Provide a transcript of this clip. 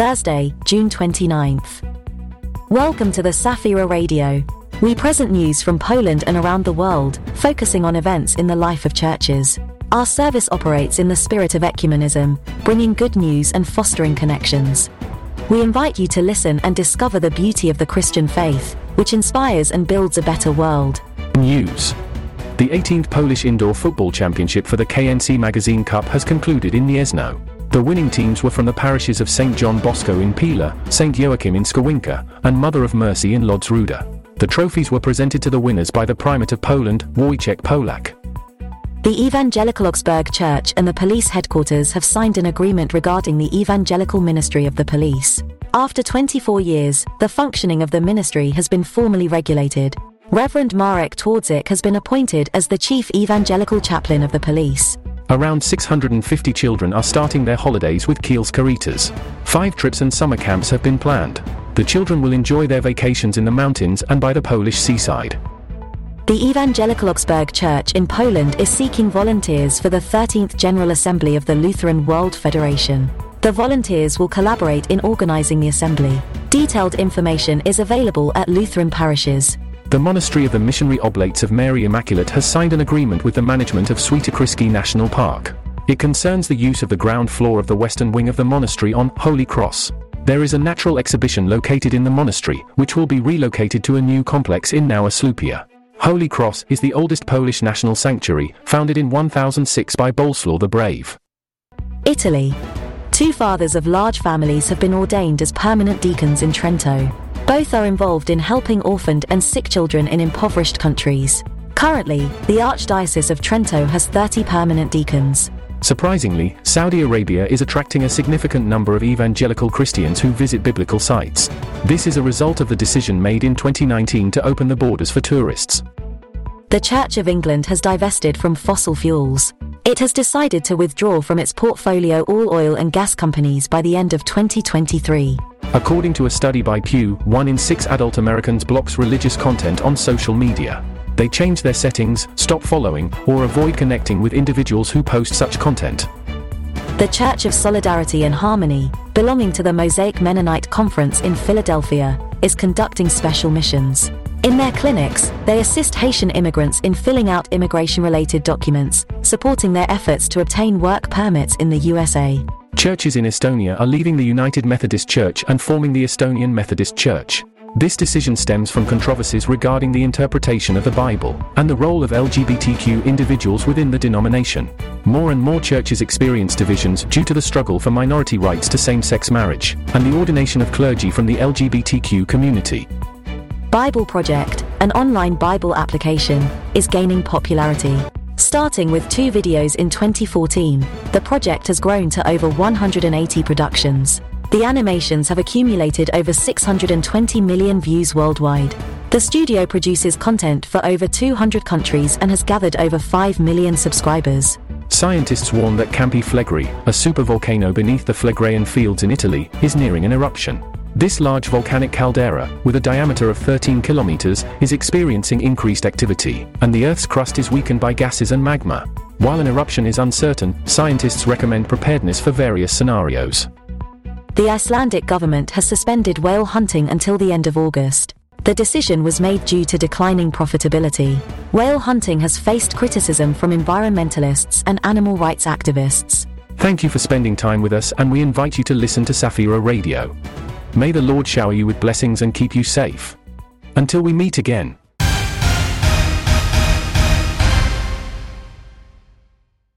Thursday, June 29th. Welcome to the Safira Radio. We present news from Poland and around the world, focusing on events in the life of churches. Our service operates in the spirit of ecumenism, bringing good news and fostering connections. We invite you to listen and discover the beauty of the Christian faith, which inspires and builds a better world. News. The 18th Polish Indoor Football Championship for the KNC Magazine Cup has concluded in Gniezno. The winning teams were from the parishes of St. John Bosco in Pila, St. Joachim in Skowinka, and Mother of Mercy in Lodzruda. The trophies were presented to the winners by the Primate of Poland, Wojciech Polak. The Evangelical Augsburg Church and the police headquarters have signed an agreement regarding the evangelical ministry of the police. After 24 years, the functioning of the ministry has been formally regulated. Reverend Marek Twardzik has been appointed as the chief evangelical chaplain of the police. Around 650 children are starting their holidays with Kiel's Caritas. Five trips and summer camps have been planned. The children will enjoy their vacations in the mountains and by the Polish seaside. The Evangelical Augsburg Church in Poland is seeking volunteers for the 13th General Assembly of the Lutheran World Federation. The volunteers will collaborate in organizing the assembly. Detailed information is available at Lutheran parishes. The Monastery of the Missionary Oblates of Mary Immaculate has signed an agreement with the management of Świętokrzyski National Park. It concerns the use of the ground floor of the western wing of the monastery on Holy Cross. There is a natural exhibition located in the monastery, which will be relocated to a new complex in Nowa Słupia. Holy Cross is the oldest Polish national sanctuary, founded in 1006 by Boleslaw the Brave. Italy. Two fathers of large families have been ordained as permanent deacons in Trento. Both are involved in helping orphaned and sick children in impoverished countries. Currently, the Archdiocese of Trento has 30 permanent deacons. Surprisingly, Saudi Arabia is attracting a significant number of evangelical Christians who visit biblical sites. This is a result of the decision made in 2019 to open the borders for tourists. The Church of England has divested from fossil fuels. It has decided to withdraw from its portfolio all oil and gas companies by the end of 2023. According to a study by Pew, one in six adult Americans blocks religious content on social media. They change their settings, stop following, or avoid connecting with individuals who post such content. The Church of Solidarity and Harmony, belonging to the Mosaic Mennonite Conference in Philadelphia, is conducting special missions. In their clinics, they assist Haitian immigrants in filling out immigration related documents, supporting their efforts to obtain work permits in the USA. Churches in Estonia are leaving the United Methodist Church and forming the Estonian Methodist Church. This decision stems from controversies regarding the interpretation of the Bible and the role of LGBTQ individuals within the denomination. More and more churches experience divisions due to the struggle for minority rights to same sex marriage and the ordination of clergy from the LGBTQ community. Bible Project, an online Bible application, is gaining popularity. Starting with two videos in 2014, the project has grown to over 180 productions. The animations have accumulated over 620 million views worldwide. The studio produces content for over 200 countries and has gathered over 5 million subscribers. Scientists warn that Campi Flegrei, a supervolcano beneath the Phlegraean fields in Italy, is nearing an eruption. This large volcanic caldera, with a diameter of 13 kilometers, is experiencing increased activity, and the Earth's crust is weakened by gases and magma. While an eruption is uncertain, scientists recommend preparedness for various scenarios. The Icelandic government has suspended whale hunting until the end of August. The decision was made due to declining profitability. Whale hunting has faced criticism from environmentalists and animal rights activists. Thank you for spending time with us, and we invite you to listen to Safira Radio. May the Lord shower you with blessings and keep you safe. Until we meet again.